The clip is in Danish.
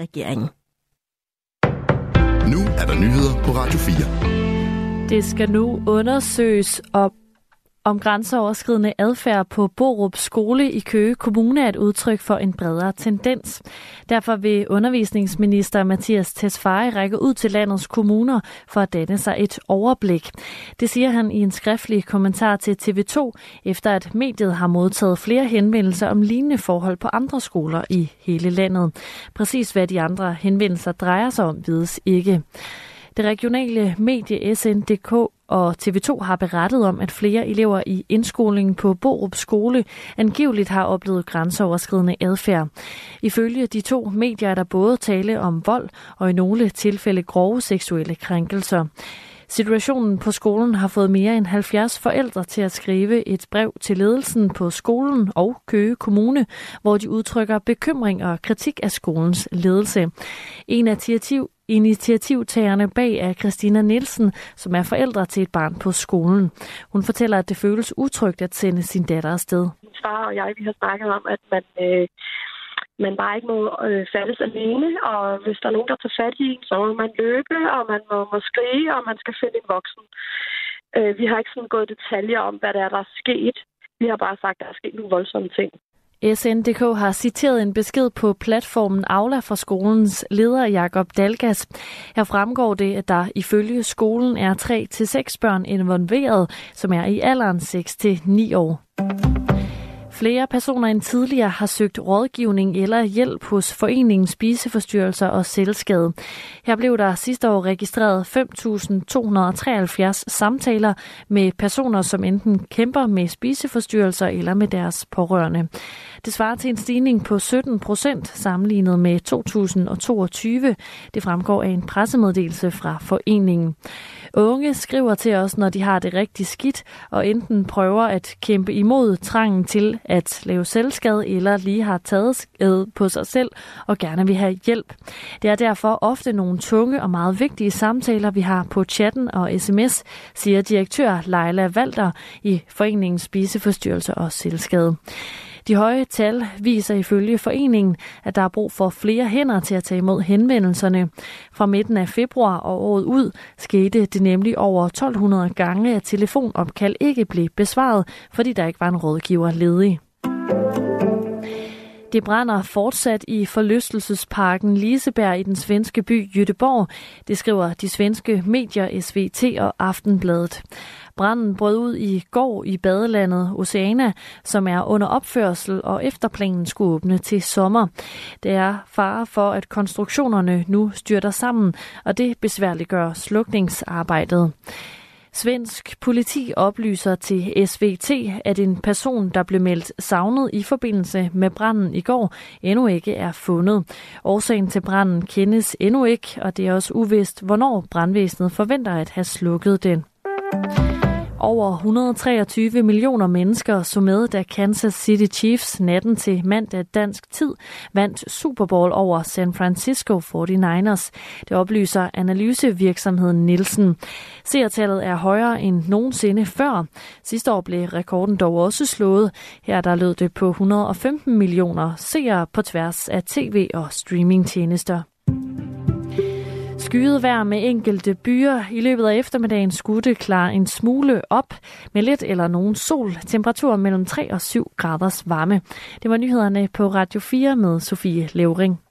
regeringen. Nu er der nyheder på Radio 4. Det skal nu undersøges, op om grænseoverskridende adfærd på Borup Skole i Køge Kommune er et udtryk for en bredere tendens. Derfor vil undervisningsminister Mathias Tesfaye række ud til landets kommuner for at danne sig et overblik. Det siger han i en skriftlig kommentar til TV2, efter at mediet har modtaget flere henvendelser om lignende forhold på andre skoler i hele landet. Præcis hvad de andre henvendelser drejer sig om, vides ikke. Det regionale medie SNDK og TV2 har berettet om, at flere elever i indskolingen på Borup Skole angiveligt har oplevet grænseoverskridende adfærd. Ifølge de to medier er der både tale om vold og i nogle tilfælde grove seksuelle krænkelser. Situationen på skolen har fået mere end 70 forældre til at skrive et brev til ledelsen på skolen og Køge Kommune, hvor de udtrykker bekymring og kritik af skolens ledelse. En af Initiativtagerne bag er Christina Nielsen, som er forældre til et barn på skolen. Hun fortæller, at det føles utrygt at sende sin datter afsted. Min far og jeg vi har snakket om, at man, øh, man bare ikke må øh, faldes alene, og hvis der er nogen, der tager fat i en, så må man løbe, og man må, må skrige, og man skal finde en voksen. Øh, vi har ikke sådan gået detaljer om, hvad der er, der er sket. Vi har bare sagt, at der er sket nogle voldsomme ting. SNDK har citeret en besked på platformen Aula fra skolens leder Jakob Dalgas. Her fremgår det, at der ifølge skolen er 3-6 børn involveret, som er i alderen 6-9 år. Flere personer end tidligere har søgt rådgivning eller hjælp hos foreningen Spiseforstyrrelser og Selvskade. Her blev der sidste år registreret 5.273 samtaler med personer, som enten kæmper med spiseforstyrrelser eller med deres pårørende. Det svarer til en stigning på 17 procent sammenlignet med 2022. Det fremgår af en pressemeddelelse fra foreningen. Unge skriver til os, når de har det rigtig skidt, og enten prøver at kæmpe imod trangen til at lave selvskade, eller lige har taget skade på sig selv og gerne vil have hjælp. Det er derfor ofte nogle tunge og meget vigtige samtaler, vi har på chatten og sms, siger direktør Leila Valter i Foreningen Spiseforstyrrelse og Selvskade. De høje tal viser ifølge foreningen, at der er brug for flere hænder til at tage imod henvendelserne. Fra midten af februar og året ud skete det nemlig over 1200 gange, at telefonopkald ikke blev besvaret, fordi der ikke var en rådgiver ledig. Det brænder fortsat i forlystelsesparken Liseberg i den svenske by Jødeborg. Det skriver de svenske medier SVT og Aftenbladet. Branden brød ud i går i badelandet Oceana, som er under opførsel og efterplanen skulle åbne til sommer. Det er fare for, at konstruktionerne nu styrter sammen, og det besværliggør slukningsarbejdet. Svensk politi oplyser til SVT, at en person, der blev meldt savnet i forbindelse med branden i går, endnu ikke er fundet. Årsagen til branden kendes endnu ikke, og det er også uvist, hvornår brandvæsenet forventer at have slukket den. Over 123 millioner mennesker så med, da Kansas City Chiefs natten til mandag dansk tid vandt Super Bowl over San Francisco 49ers. Det oplyser analysevirksomheden Nielsen. Seertallet er højere end nogensinde før. Sidste år blev rekorden dog også slået. Her der lød det på 115 millioner seere på tværs af tv- og streamingtjenester. Skyet vejr med enkelte byer. I løbet af eftermiddagen skulle det klare en smule op med lidt eller nogen sol. Temperatur mellem 3 og 7 graders varme. Det var nyhederne på Radio 4 med Sofie Levering.